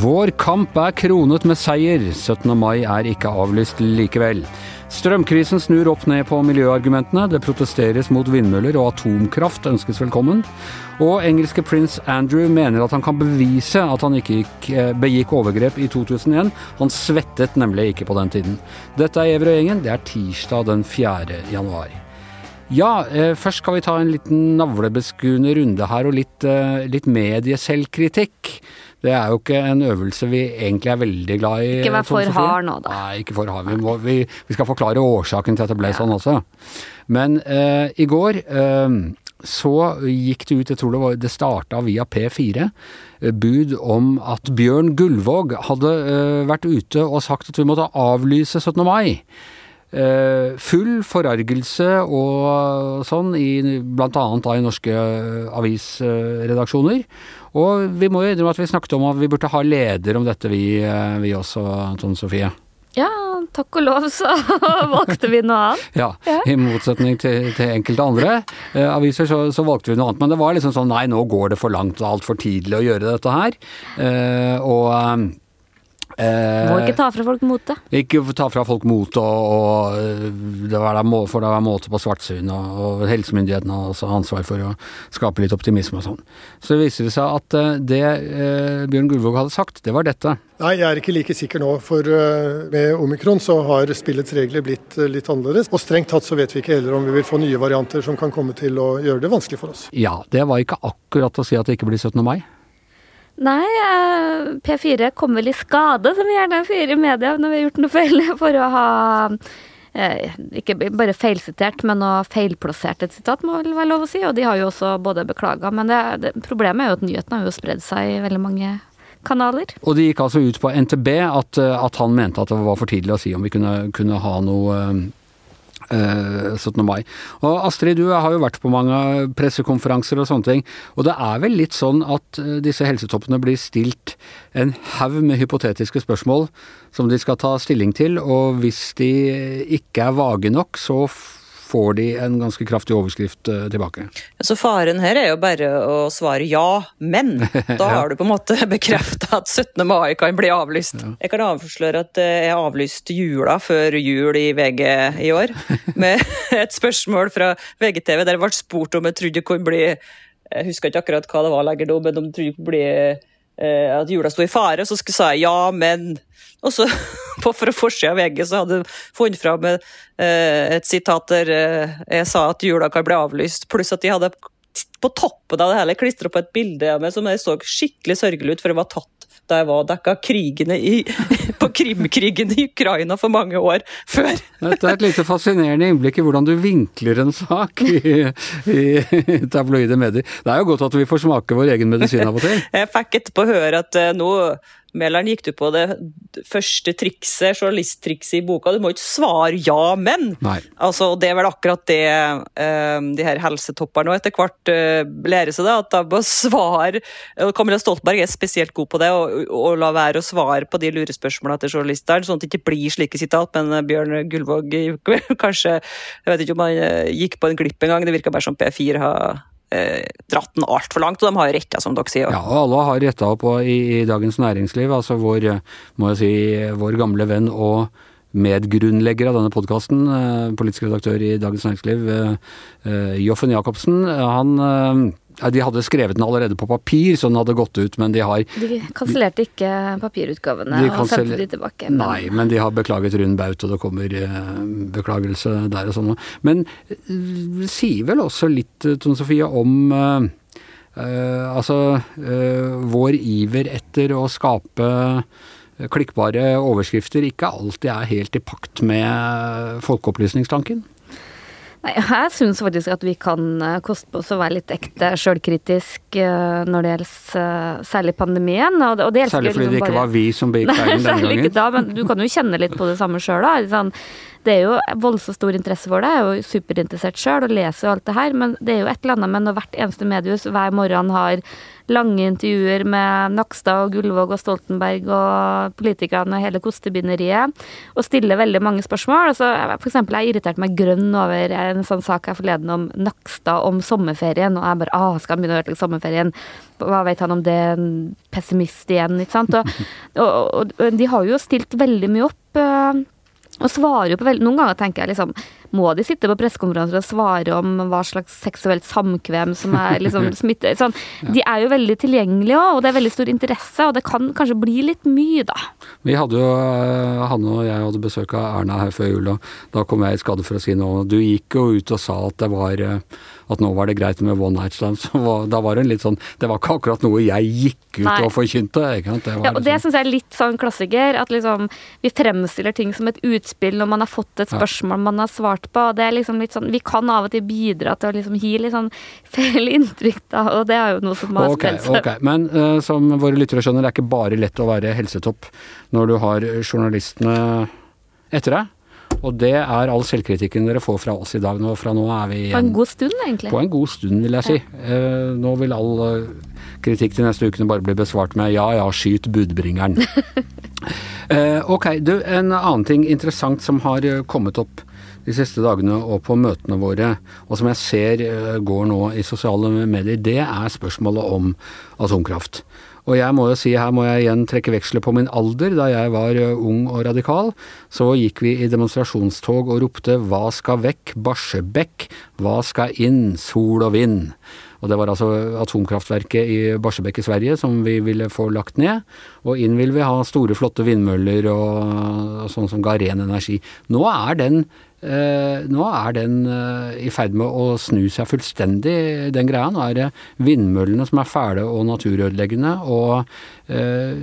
Vår kamp er kronet med seier. 17. mai er ikke avlyst likevel. Strømkrisen snur opp ned på miljøargumentene. Det protesteres mot vindmøller, og atomkraft ønskes velkommen. Og engelske prins Andrew mener at han kan bevise at han ikke gikk, eh, begikk overgrep i 2001. Han svettet nemlig ikke på den tiden. Dette er Gjever og gjengen. Det er tirsdag den 4. januar. Ja, eh, først skal vi ta en liten navlebeskuende runde her, og litt, eh, litt medieselvkritikk. Det er jo ikke en øvelse vi egentlig er veldig glad i. Ikke vær for hard nå, da. Nei, ikke for hard. Vi, må, vi, vi skal forklare årsaken til at det ble sånn også. Men eh, i går eh, så gikk det ut, jeg tror det var det starta via P4, eh, bud om at Bjørn Gullvåg hadde eh, vært ute og sagt at vi måtte avlyse 17. mai. Eh, full forargelse og sånn, i, blant annet da i norske eh, avisredaksjoner. Og vi må jo innrømme at vi snakket om at vi burde ha leder om dette, vi, eh, vi også, Tone Sofie. Ja, takk og lov så valgte vi noe annet. Ja, i motsetning til, til enkelte andre eh, aviser så, så valgte vi noe annet. Men det var liksom sånn nei, nå går det for langt og altfor tidlig å gjøre dette her. Eh, og eh, Må ikke ta fra folk motet. Ikke ta fra folk motet, og, og det var må, for det var måte på svartsyn, og, og helsemyndighetene har også ansvar for å skape litt optimisme og sånn. Så det viser det seg at øh, det eh, Bjørn Gullvåg hadde sagt, det var dette. Nei, jeg er ikke like sikker nå. For uh, med omikron så har spillets regler blitt uh, litt annerledes. Og strengt tatt så vet vi ikke heller om vi vil få nye varianter som kan komme til å gjøre det vanskelig for oss. Ja, det var ikke akkurat å si at det ikke blir 17. mai. Nei, eh, P4 kom vel i skade, som vi gjerne sier i media når vi har gjort noe feil, for å ha eh, ikke bare feilsitert, men å feilplassert et sitat, må vel være lov å si. Og de har jo også både beklaga, men det, det, problemet er jo at nyheten har jo spredd seg i veldig mange kanaler. Og det gikk altså ut på NTB at, øh, at han mente at det var for tidlig å si om vi kunne, kunne ha noe øh, 17. mai. Og Astrid, du har jo vært på mange pressekonferanser og sånne ting. Og det er vel litt sånn at øh, disse helsetoppene blir stilt en haug med hypotetiske spørsmål som de skal ta stilling til, og hvis de ikke er vage nok, så får de en ganske kraftig overskrift øh, tilbake. Så faren her er jo bare å svare ja, men. Da har du på en måte bekrefta at 17. mai kan bli avlyst. Jeg kan avsløre at eh, jeg avlyste jula før jul i VG i år, med et spørsmål fra VGTV der jeg ble spurt om jeg trodde det kunne bli Jeg husker ikke akkurat hva det var lenger nå, men om jeg trodde det kunne bli eh, at jula sto i fare, så sa jeg ja, men og så på for forsida av VG så hadde funnet fram eh, et sitat der eh, jeg sa at jula kan bli avlyst, pluss at de hadde på toppen av det hele klistra på et bilde av meg som jeg så skikkelig sørgelig ut, for jeg var tatt da jeg var dekka krigene i, på Krimkrigen i Ukraina for mange år før. Dette er et lite fascinerende innblikk i hvordan du vinkler en sak i, i tabloide medier. Det er jo godt at vi får smake vår egen medisin av og til. Jeg fikk etterpå høre at eh, nå Mæland gikk du på det første trikset, journalisttrikset i boka. Du må ikke svare ja, men. Altså, det er vel akkurat det eh, de her helsetopperne etter hvert eh, lærer seg, det, at da må svare Camilla Stoltenberg er spesielt god på det, å la være å svare på de lurespørsmålene til journalistene, sånn at det ikke blir slike sitat. Men eh, Bjørn Gullvåg kanskje Jeg vet ikke om han gikk på en glipp en gang, det virka bare som P4 har eh, dratt den altfor langt, og de har retta, som dere sier. Ja, og alle har retta opp i, i Dagens Næringsliv. Altså vår, må jeg si, vår gamle venn og medgrunnlegger av denne podkasten, eh, politisk redaktør i Dagens Næringsliv, eh, Joffen Jacobsen, han De hadde skrevet den allerede på papir, så den hadde gått ut, men de har De kansellerte ikke papirutgavene og sendte de tilbake. men- Nei, men de har beklaget rund baut, og det kommer eh, beklagelse der og sånn. Men eh, det sier vel også litt, eh, Tone Sofie, om eh, eh, altså uh, vår iver etter å skape klikkbare overskrifter ikke alltid er helt i pakt med folkeopplysningstanken. Nei, jeg syns faktisk at vi kan eh, koste på oss å være litt ekte sjølkritisk eh, når det gjelder eh, særlig pandemien. Og det, Særlig fordi liksom det ikke bare- var vi som begikk feilen denne særlig ikke da, men du kan jo kjenne litt på det samme sjøl, da. Sånn, det er jo voldsomt stor interesse for det. Jeg er jo superinteressert sjøl og leser jo alt det her, men det er jo et eller annet med når hvert eneste mediehus hver morgen har lange intervjuer med Nakstad og Gullvåg og Stoltenberg og politikerne og hele kostebinderiet, og stiller veldig mange spørsmål. Altså, for eksempel, jeg irriterte meg grønn over en sånn sak her forleden om Nakstad om sommerferien, og jeg bare ah, skal han begynne å ødelegge sommerferien? Hva vet han om det? Pessimist igjen, ikke sant? Og, og, og, de har jo stilt veldig mye opp. Og svarer jo på veldig Noen ganger tenker jeg liksom Må de sitte på pressekonferanser og svare om hva slags seksuelt samkvem som er liksom smitte... Sånn. De er jo veldig tilgjengelige òg, og det er veldig stor interesse, og det kan kanskje bli litt mye, da. Vi hadde jo eh, Hanne og jeg hadde besøk av Erna her før jul, og da kom jeg i skade for å si noe. Du gikk jo ut og sa at det var eh, at nå var det greit med one night stands. Da var det litt sånn Det var ikke akkurat noe jeg gikk ut Nei. og forkynte. Ikke sant? Det ja, og det liksom, syns jeg er litt sånn klassiker. At liksom vi fremstiller ting som et utspill når man har fått et spørsmål man har svart på. Det er liksom litt sånn Vi kan av og til bidra til å liksom gi litt sånn feil inntrykk, da. Og det er jo noe som har okay, seg. Okay. Men uh, som våre lyttere skjønner, det er ikke bare lett å være helsetopp når du har journalistene etter deg. Og det er all selvkritikken dere får fra oss i dag. Nå, fra nå er vi På en god stund, egentlig. På en god stund, vil jeg si. Ja. Eh, nå vil all uh, kritikk de neste ukene bare bli besvart med ja ja, skyt budbringeren. eh, ok, du, en annen ting interessant som har eh, kommet opp de siste dagene og på møtene våre, og som jeg ser uh, går nå i sosiale medier, det er spørsmålet om atomkraft. Og jeg må jo si, her må jeg igjen trekke veksler på min alder. Da jeg var eh, ung og radikal, så gikk vi i demonstrasjonstog og ropte 'Hva skal vekk? Barsebekk. Hva skal inn? Sol og vind'. Og det var altså atomkraftverket i Barsebekk i Sverige som vi ville få lagt ned. Og inn vil vi ha store, flotte vindmøller og, og sånn som ga ren energi. Nå er den Eh, nå er den eh, i ferd med å snu seg fullstendig, den greia. Nå er det vindmøllene som er fæle og naturødeleggende. Og eh,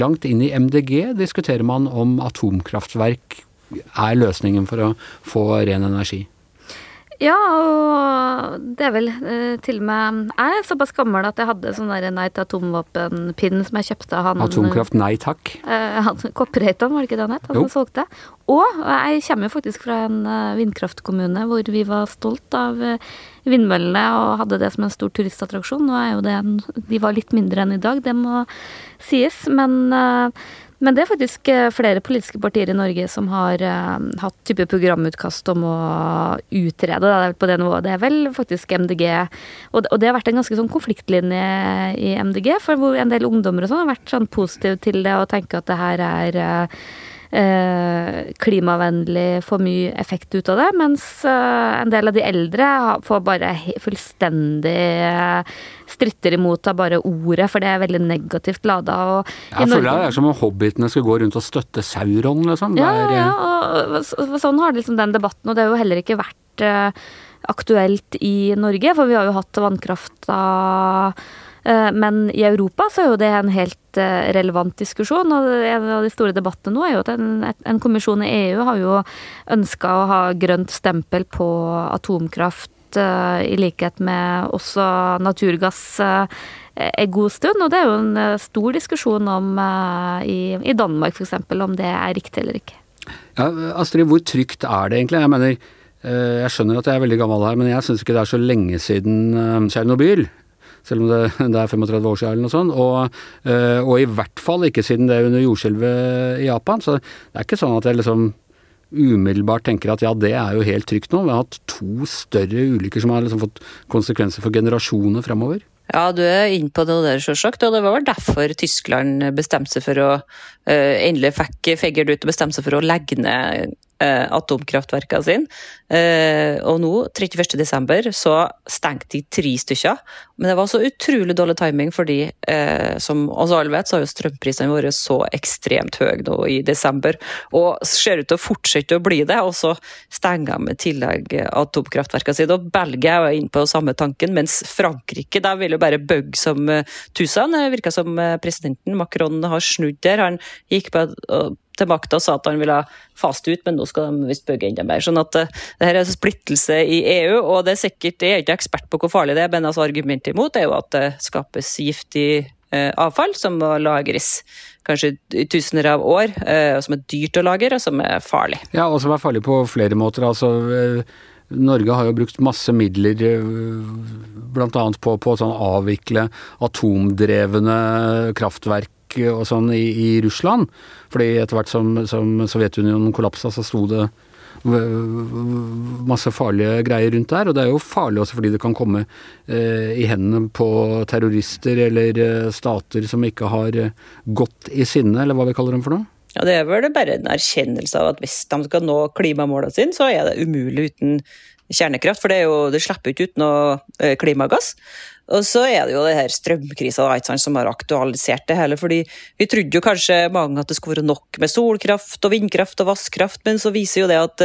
langt inn i MDG diskuterer man om atomkraftverk er løsningen for å få ren energi. Ja, og det er vel eh, til og med Jeg er såpass gammel at jeg hadde sånn der nei til atomvåpen-pinn som jeg kjøpte av han Atomkraft nei takk? Eh, han Koppereitan, var det ikke det han het? Han som solgte. Og jeg kommer jo faktisk fra en uh, vindkraftkommune hvor vi var stolt av uh, vindmøllene og hadde det som en stor turistattraksjon. Nå er jo det en, De var litt mindre enn i dag, det må sies. Men uh, men det er faktisk eh, flere politiske partier i Norge som har uh, hatt type programutkast om å utrede det på det nivået. Det er vel faktisk MDG. Og det, og det har vært en ganske sånn konfliktlinje i MDG, for hvor en del ungdommer og sånn har vært sånn positive til det og tenker at det her er uh, klimavennlig, får mye effekt ut av det. Mens en del av de eldre får bare fullstendig stritter imot av bare ordet, for det er veldig negativt lada. jeg føler det er som om hobbitene skal gå rundt og støtte Sauron, liksom. Ja, er, ja, og sånn har det liksom den debatten, og det har jo heller ikke vært aktuelt i Norge, for vi har jo hatt vannkrafta Eh, men i Europa så er jo det en helt eh, relevant diskusjon. Og en av de store debattene nå er jo at en, en kommisjon i EU har jo ønska å ha grønt stempel på atomkraft eh, i likhet med også naturgass en god stund. Og det er jo en stor diskusjon om i, i Danmark f.eks. om det er riktig eller ikke. Ja, Astrid, hvor trygt er det egentlig? Jeg mener, jeg skjønner at jeg er veldig gammel her, men jeg syns ikke det er så lenge siden Tsjernobyl selv om det, det, er 35 år siden eller noe sånt. Og, eh, og, i hvert fall ikke siden det er under jordskjelvet i Japan. Så det er ikke sånn at jeg liksom umiddelbart tenker at ja, det er jo helt trygt nå. Vi har hatt to større ulykker som har liksom fått konsekvenser for generasjoner fremover. Ja, du er inne på det der, selvsagt. Og det var vel derfor Tyskland bestemte seg for å uh, Endelig fikk figure ut og bestemte seg for å legge ned uh, atomkraftverkene sine. Uh, og nå, 31.12., så stengte de tre stykker. Men det var så utrolig dårlig timing, fordi uh, som oss alle vet, så har jo strømprisene våre så ekstremt høye nå i desember. Og ser ut til å fortsette å bli det, og så stenger de i tillegg atomkraftverkene sine. Og Belgia er inne på samme tanken, mens Frankrike der vil jo bare bugge som tusen. Det virker som presidenten Macron har snudd der. Han gikk på til makta og sa at han ville faste ut, men nå skal de visst bygge enda mer. Sånn at uh, det her er splittelse i EU, og det er sikkert, jeg er ikke ekspert på hvor farlig det er, men altså argumentet imot er jo at det skapes giftig avfall som må lagres kanskje i tusener av år, og som er dyrt å lagre, og som er farlig. Ja, og som er farlig på flere måter. altså Norge har jo brukt masse midler bl.a. på, på sånn avvikle atomdrevne kraftverk og sånn i, i Russland. Fordi etter hvert som, som Sovjetunionen kollapsa, så sto det masse farlige greier rundt der. Og det er jo farlig også fordi det kan komme eh, i hendene på terrorister eller eh, stater som ikke har eh, gått i sinne, eller hva vi kaller dem for noe. Ja, Det er vel bare en erkjennelse av at hvis de skal nå klimamålene sine, så er det umulig uten kjernekraft. For det, jo, det slipper ikke ut noe eh, klimagass. Og så er det jo det her strømkrisa som har aktualisert det hele. fordi Vi trodde jo kanskje mange at det skulle være nok med solkraft og vindkraft og vasskraft, men så viser jo det at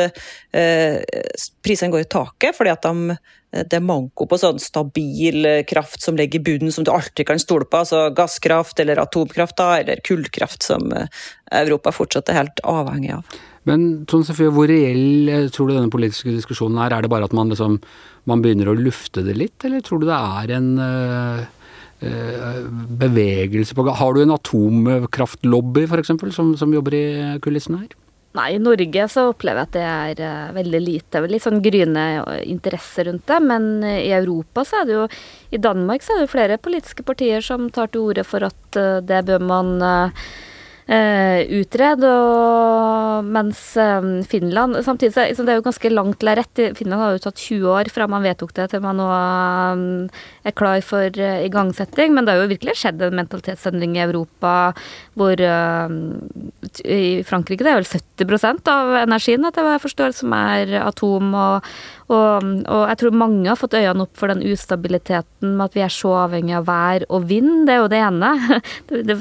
eh, prisene går i taket fordi at de, det er manko på sånn stabil kraft som ligger i bunnen, som du alltid kan stole på. altså Gasskraft eller atomkraft da, eller kullkraft, som eh, Europa fortsatt er helt avhengig av. Men Tone Sofie, hvor reell eh, tror du denne politiske diskusjonen er? Er det bare at man, liksom, man begynner å lufte det litt, eller tror du det er en uh, uh, bevegelse på gang? Har du en atomkraftlobby f.eks. Som, som jobber i kulissene her? Nei, i Norge så opplever jeg at det er veldig lite. Litt sånn gryende interesse rundt det. Men i Europa så er det jo I Danmark så er det jo flere politiske partier som tar til orde for at det bør man eh, utrede, og, mens eh, Finland Samtidig så liksom, det er jo ganske langt lerret. Finland har jo tatt 20 år fra man vedtok det til man nå eh, er klar for uh, igangsetting. Men det har jo virkelig skjedd en mentalitetsendring i Europa hvor I Frankrike det er vel 70% av energien etter hva jeg forstår, som er atom. og og, og, jeg tror mange har fått øynene opp for den ustabiliteten med at vi er så avhengig av vær og vind. Det er jo det ene. Det, det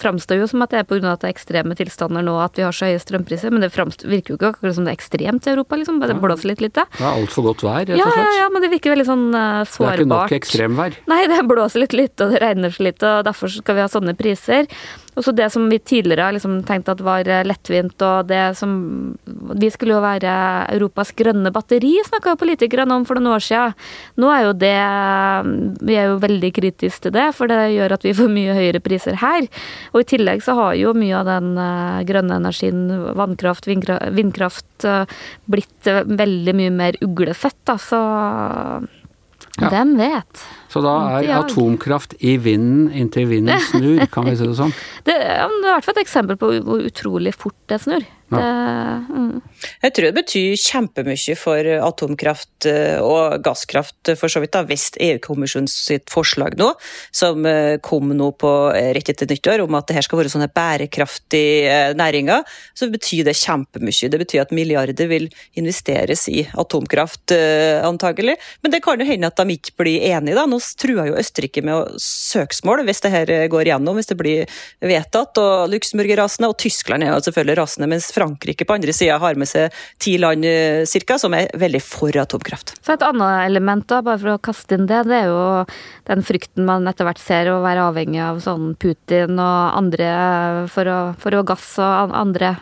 framstår jo som at det er pga. at det er ekstreme tilstander nå at vi har så høye strømpriser, men det virker jo ikke akkurat som det er ekstremt i Europa, liksom. Det blåser litt lite. Det er altfor godt vær, rett og slett. Ja, ja, ja, men det virker veldig sånn uh, sårbart. Det er ikke nok ekstremvær? Nei, det blåser litt lite, og det regner så lite, og derfor skal vi ha sånne priser. Og så det som vi tidligere har liksom tenkt at var lettvint, og det som Vi skulle jo være Europas grønne batteri, snakka politikerne om for noen år siden. Nå er jo det Vi er jo veldig kritiske til det, for det gjør at vi får mye høyere priser her. Og i tillegg så har jo mye av den eh, grønne energien, vannkraft, vindkraft, eh, blitt eh, veldig mye mer uglefødt, da. Så ja. hvem vet? Så da er atomkraft i vinden inntil vinden snur, kan vi si det sånn? Det, det er i hvert fall et eksempel på hvor utrolig fort det snur. Ja. Det, mm. Jeg tror det betyr kjempemye for atomkraft eh, og gasskraft, for så vidt, da, hvis EU-kommisjonen sitt forslag nå, som eh, kom nå på eh, rett etter nyttår, om at det her skal være sånne bærekraftige næringer, så betyr det kjempemye. Det betyr at milliarder vil investeres i atomkraft, antagelig. Men det kan jo hende at de ikke blir enige. da. Nå truer jo Østerrike med søksmål hvis det her går igjennom, hvis det blir vedtatt. og Luxembourg er rasende, og Tyskland er jo selvfølgelig rasende. mens Frankrike på andre sida har med seg ti land eh, cirka, som er veldig for atomkraft. Så Et annet element, da, bare for å kaste inn det, det er jo den frykten man etter hvert ser å være avhengig av sånn Putin og andre for å, for å gass og andre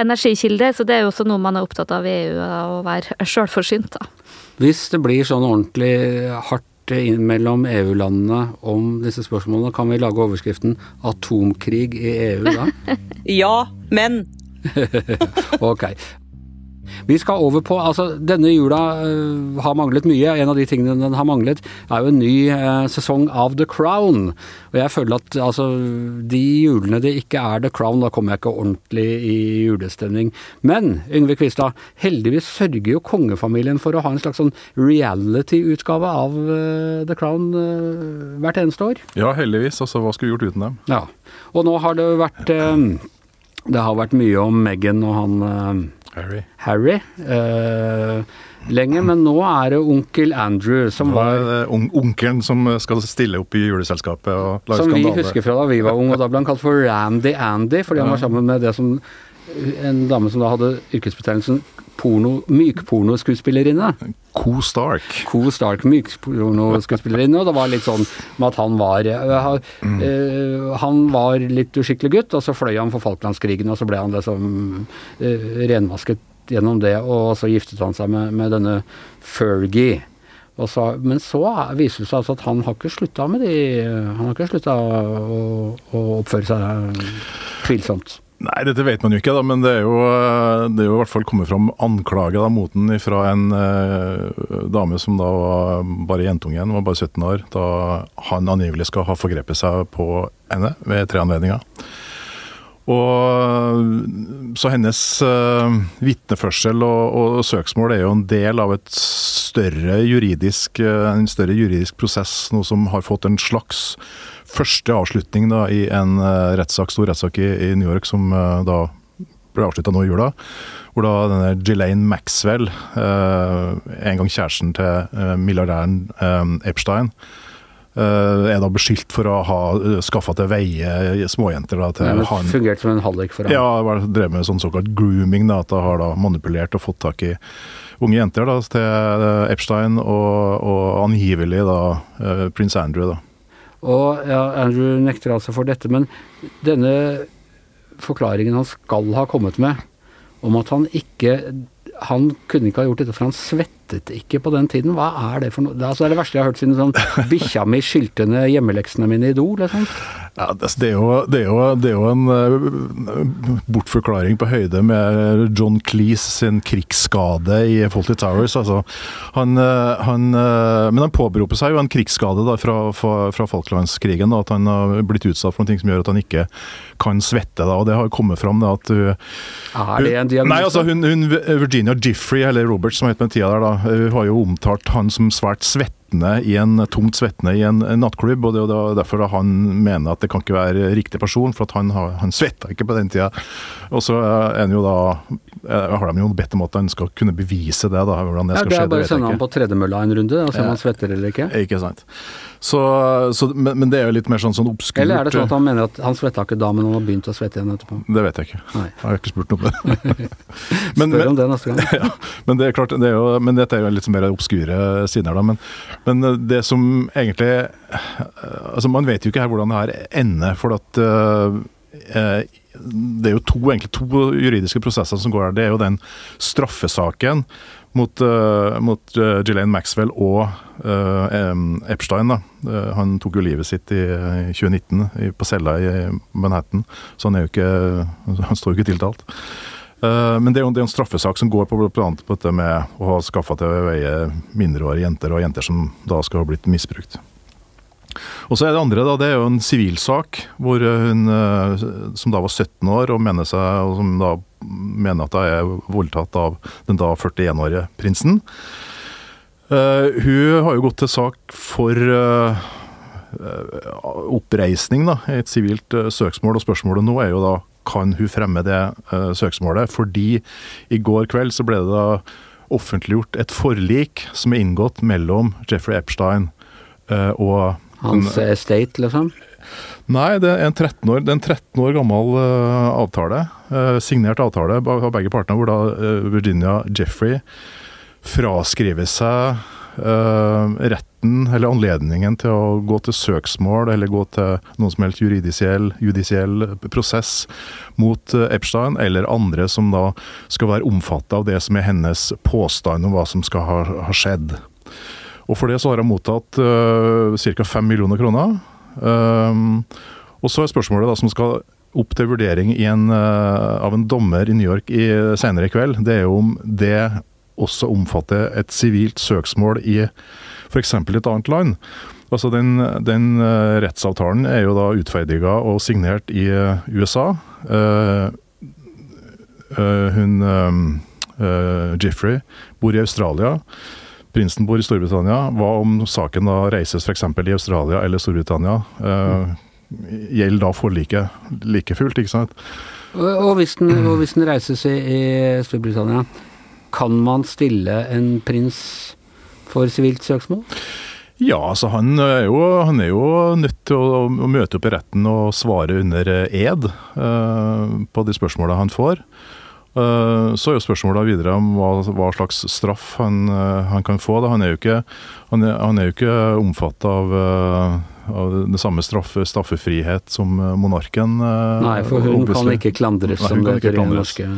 energikilder. Så det er jo også noe man er opptatt av i EU, å være sjølforsynt. Hvis det blir sånn ordentlig hardt mellom EU-landene om disse spørsmålene, kan vi lage overskriften 'atomkrig i EU' da? ja, men ok. Vi skal over på altså Denne jula uh, har manglet mye. En av de tingene den har manglet, er jo en ny uh, sesong av The Crown. Og jeg føler at altså de julene det ikke er The Crown, da kommer jeg ikke ordentlig i julestemning. Men Yngve Kvistad, heldigvis sørger jo kongefamilien for å ha en slags sånn reality-utgave av uh, The Crown hvert eneste år. Ja, heldigvis. Altså, hva skulle vi gjort uten dem? Ja. Og nå har det vært det har vært mye om Meghan og han uh, Harry. Harry uh, lenge, men nå er det onkel Andrew som var un Onkelen som skal stille opp i juleselskapet og lage skandale. Som vi husker fra da vi var unge, og da ble han kalt for Randy Andy, fordi han var sammen med det som en dame som da hadde yrkesbetegnelsen porno, mykpornoskuespillerinne. Co Stark. Co Stark, mykpornoskuespillerinne. Og det var litt sånn med at han var uh, Han var litt uskikkelig gutt, og så fløy han for Falklandskrigen, og så ble han liksom uh, renvasket gjennom det, og så giftet han seg med, med denne Fergie. Så, men så er- viser det seg altså at han har ikke slutta med de Han har ikke slutta å, å oppføre seg tvilsomt. Nei, dette vet man jo ikke, da, men det er jo, eh, det er jo i hvert fall kommet fram anklager da, mot den fra en eh, dame som da var bare jentungen, var bare 17 år, da han angivelig skal ha forgrepet seg på henne ved tre anledninger. Og Så hennes eh, vitneførsel og, og søksmål er jo en del av større juridisk, eh, en større juridisk prosess, noe som har fått en slags første avslutning da, i en rettsak, rettssak, stor rettssak i, i New York, som uh, da ble avslutta nå i jula. Hvor da denne Ghislaine Maxwell, uh, en gang kjæresten til milliardæren Epstein, er da beskyldt for å ha skaffa til veie småjenter da, til han. fungerte som en hallik for ham. Ja, var- drev med sånn såkalt grooming, da, at han har da manipulert og fått tak i unge jenter da, til eh, Epstein, og, og angivelig da eh, prins Andrew. da. Og ja, Andrew nekter altså for dette, men denne forklaringen han skal ha kommet med, om at han ikke Han kunne ikke ha gjort dette, for han svettet ikke på den tiden. Hva er det for noe? Det er altså det verste jeg har hørt siden sånn bikkja mi skylte ned hjemmeleksene mine i do, liksom. Ja, det, det, er jo, det, er jo, det er jo en eh, bortforklaring på høyde med John Cleese sin krigsskade i Fawlty Towers. Altså, han, eh, han, eh, men han påberoper seg jo en krigsskade da, fra, fra, fra Falklandskrigen. Da, at han har blitt utsatt for noe som gjør at han ikke kan svette. Da, og Det har kommet fram da, at hun, Er det en diagnose? Nei, altså hun, hun Virginia Giffrey, eller Roberts som het på den tida der, da, hun har jo omtalt han som svært svettende i en tungt svettende i en, nattklubb. og Det er jo derfor da han mener at det kan ikke være riktig person, for han, han svetta ikke på den tida. Og så er han jo da eh, har de jo bedt om at han skal kunne bevise det. da, hvordan det ja, skal det skje, er bare å sende han ham på tredemølla en runde og se om han svetter eller ikke. Ikke sant. Så, så, men, men det er jo litt mer sånn, sånn obskurt. Eller er det sånn at han mener at han svetta ikke da, men han har begynt å svette igjen etterpå? Det vet jeg ikke. Nei. Jeg har ikke spurt noe om det. men, Spør om det neste gang. ja, men det er klart, det er jo, men dette er jo litt mer obskure sider. da, men, men det som egentlig altså Man vet jo ikke her hvordan det her ender. for at eh, det er jo to, egentlig to juridiske prosesser som går her. Det er jo den straffesaken mot, uh, mot uh, Ghislaine Maxwell og uh, Epstein. da. Han tok jo livet sitt i, i 2019 i, på cella i Manhattan, så han er jo ikke Han står jo ikke tiltalt. Men det er jo en straffesak som går på annet på dette med å ha skaffa til veie mindreårige jenter, og jenter som da skal ha blitt misbrukt. Og så er det andre, da, det er jo en sivilsak hvor hun eh, som da var 17 år og mener seg, og som da mener at hun er voldtatt av den da 41-årige prinsen. Uh, hun har jo gått til sak for eh, eh, oppreisning da, i et sivilt uh, søksmål, og spørsmålet nå er jo da kan hun fremme det eh, søksmålet, fordi i går kveld så ble det da offentliggjort et forlik som er inngått mellom Jeffrey Epstein eh, og Hans estate, liksom. Nei, det er en 13 år, det en 13 år gammel uh, avtale. Uh, signert avtale av begge partene, hvor da uh, Virginia Jeffrey fraskriver seg retten eller anledningen til å gå til søksmål eller gå til noen som helst judisiell, judisiell prosess mot Epstein eller andre som da skal være omfattet av det som er hennes påstand om hva som skal ha, ha skjedd. Og for det så har jeg mottatt uh, ca. 5 millioner kroner. Um, og så er spørsmålet da som skal opp til vurdering en, uh, av en dommer i New York i, senere i kveld, det er jo om det også omfatter et sivilt søksmål i f.eks. et annet land. Altså Den, den uh, rettsavtalen er jo da utferdiga og signert i uh, USA. Uh, uh, hun Jeffrey bor i Australia. Prinsen bor i Storbritannia. Hva om saken da reises f.eks. i Australia eller Storbritannia? Eh, gjelder da forliket like fullt, ikke sant? Og, hvis den, og hvis den reises i, i Storbritannia, kan man stille en prins for sivilt søksmål? Ja, altså han er jo, han er jo nødt til å, å møte opp i retten og svare under ed eh, på de spørsmåla han får. Eh, så er jo spørsmålet videre om hva, hva slags straff han, eh, han kan få. Da. Han er jo ikke, han er, han er jo ikke omfatta av, eh, av det samme straffe, straffefrihet som monarken. Nei, for hun kan ikke klandres, Nei, som det heter i den norske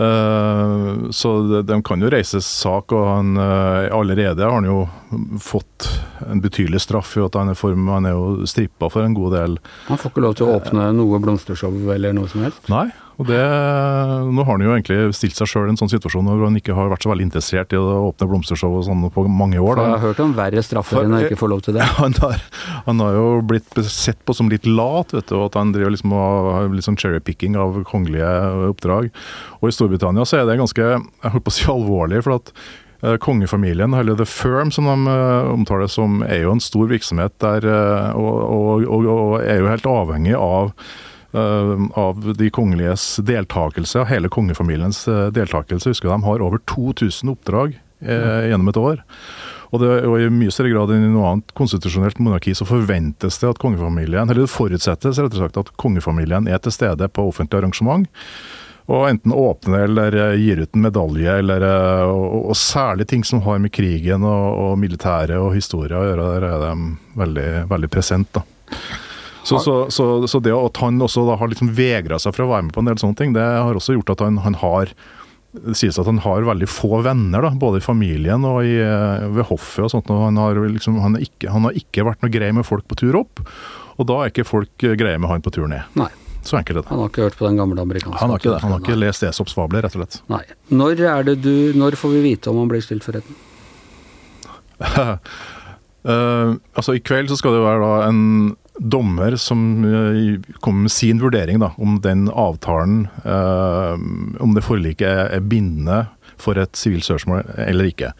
så de, de kan jo reise sak, og han, allerede har han jo fått en betydelig straff i at han er, form, han er jo strippa for en god del. Han får ikke lov til å åpne noe blomstershow eller noe som helst. Nei, og det, nå har han jo egentlig stilt seg sjøl i en sånn situasjon hvor han ikke har vært så veldig interessert i å åpne blomstershow og sånn på mange år. For Da. jeg har hørt om verre straffer enn å ikke få lov til det. Han har, han har jo blitt sett på som litt lat, vet du, og at han driver liksom har sånn cherrypicking av kongelige oppdrag. Og i Storbritannia så er det ganske jeg holdt på å si alvorlig, for at eh, Kongefamilien, eller The Firm som de eh, omtaler som, er jo en stor virksomhet der, eh, og, og, og, er jo helt avhengig av eh, av de kongeliges deltakelse, hele kongefamiliens eh, deltakelse. Husker de har over 2000 oppdrag eh, gjennom et år. Og, det, og i mye større grad enn i noe annet konstitusjonelt monarki så forventes det at kongefamilien, eller det forutsettes rett og slett at kongefamilien er til stede på offentlig arrangement. Og enten åpner eller eh, gir ut en medalje, eller, eh, og, og særlig ting som har med krigen og, og militæret og historie å gjøre, der er de veldig, veldig present. da. Så, så, så, så det at han også da har liksom vegra seg for å være med på en del sånne ting, det har også gjort at han, han har det sies at han har veldig få venner, da, både i familien og i, eh, ved hoffet. og sånt, og han har, liksom, han, ikke, han har ikke vært noe grei med folk på tur opp, og da er ikke folk greie med han på tur ned. Nei, Så enkelt er det. han har ikke hørt på den gamle amerikanske. Han har ikke det. Han har ikke lest Esops fabler, rett og slett. Nei. Når, er det du, når får vi vite om han blir stilt for retten? uh, altså I kveld så skal det være da en dommer som eh, kommer med sin vurdering da, om den avtalen, eh, om det forliket er, bindende for et sivilt søksmål eller ikke.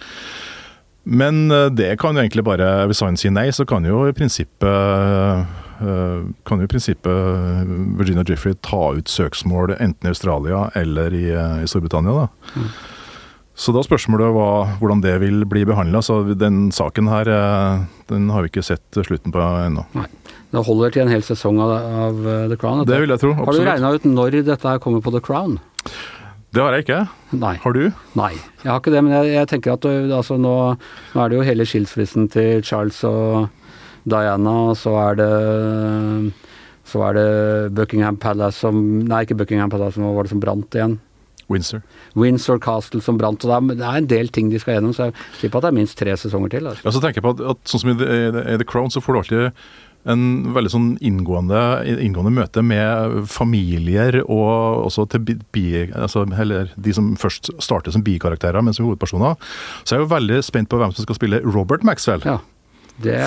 Men eh, det kan jo egentlig bare, hvis han sier nei, så kan jo i prinsippet kan jo i prinsippet Virginia Jiffrey ta ut søksmål enten i Australia eller i, eh, i Storbritannia. da. Så da spørsmålet var hvordan det vil bli behandla. Den saken her eh, den har vi ikke sett slutten på ennå. Det holder til en hel sesong av, av The Crown. dette. Det vil jeg tro. absolutt. Har du regna ut når dette her kommer på The Crown? Det har jeg ikke. Nei. Har du? Nei, jeg har ikke det, men jeg, jeg tenker at altså, nå, nå er det jo hele skilsmissen til Charles og Diana, så er det så er det Buckingham Palace som Nei, ikke Buckingham Palace, som var det som brant igjen. Windsor. Windsor Castle som brant. og det er, en del ting de skal gjennom, så jeg tipper at det er minst tre sesonger til. Altså. Ja, så tenker jeg på at, at sånn som i The, i The Crown, så får du alltid en veldig sånn inngående, inngående møte med familier og også til bi, bi, altså, eller de som først starter som bikarakterer, men som hovedpersoner. Så jeg er jo veldig spent på hvem som skal spille Robert Maxwell. Ja,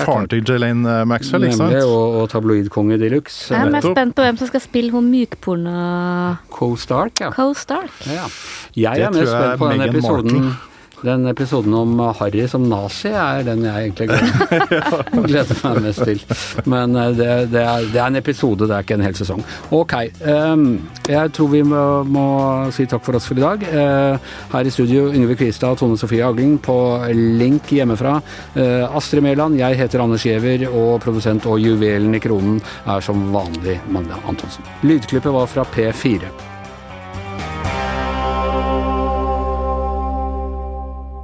Faren til Jelaine Maxwell, ikke Nemlig, sant? og, og tabloidkonge de luxe. Jeg er mest spent på hvem som skal spille hun mykporno Co-Stark, ja. Co-Stark. ja. Jeg Det er mest spent på den episoden Markle. Den episoden om Harry som nazi er den jeg egentlig gleder, gleder meg mest til. Men eh, det, det, er, det er en episode, det er ikke en hel sesong. Ok. ehm, jeg tror vi må, må si takk for oss for i dag. Eh, her i studio Yngve Kvistad og Tone Sofie Agling på link hjemmefra. Eh, Astrid Mæland, jeg heter Anders Giæver, og produsent og juvelen i kronen er som vanlig Magne Antonsen. Lydklippet var fra P4.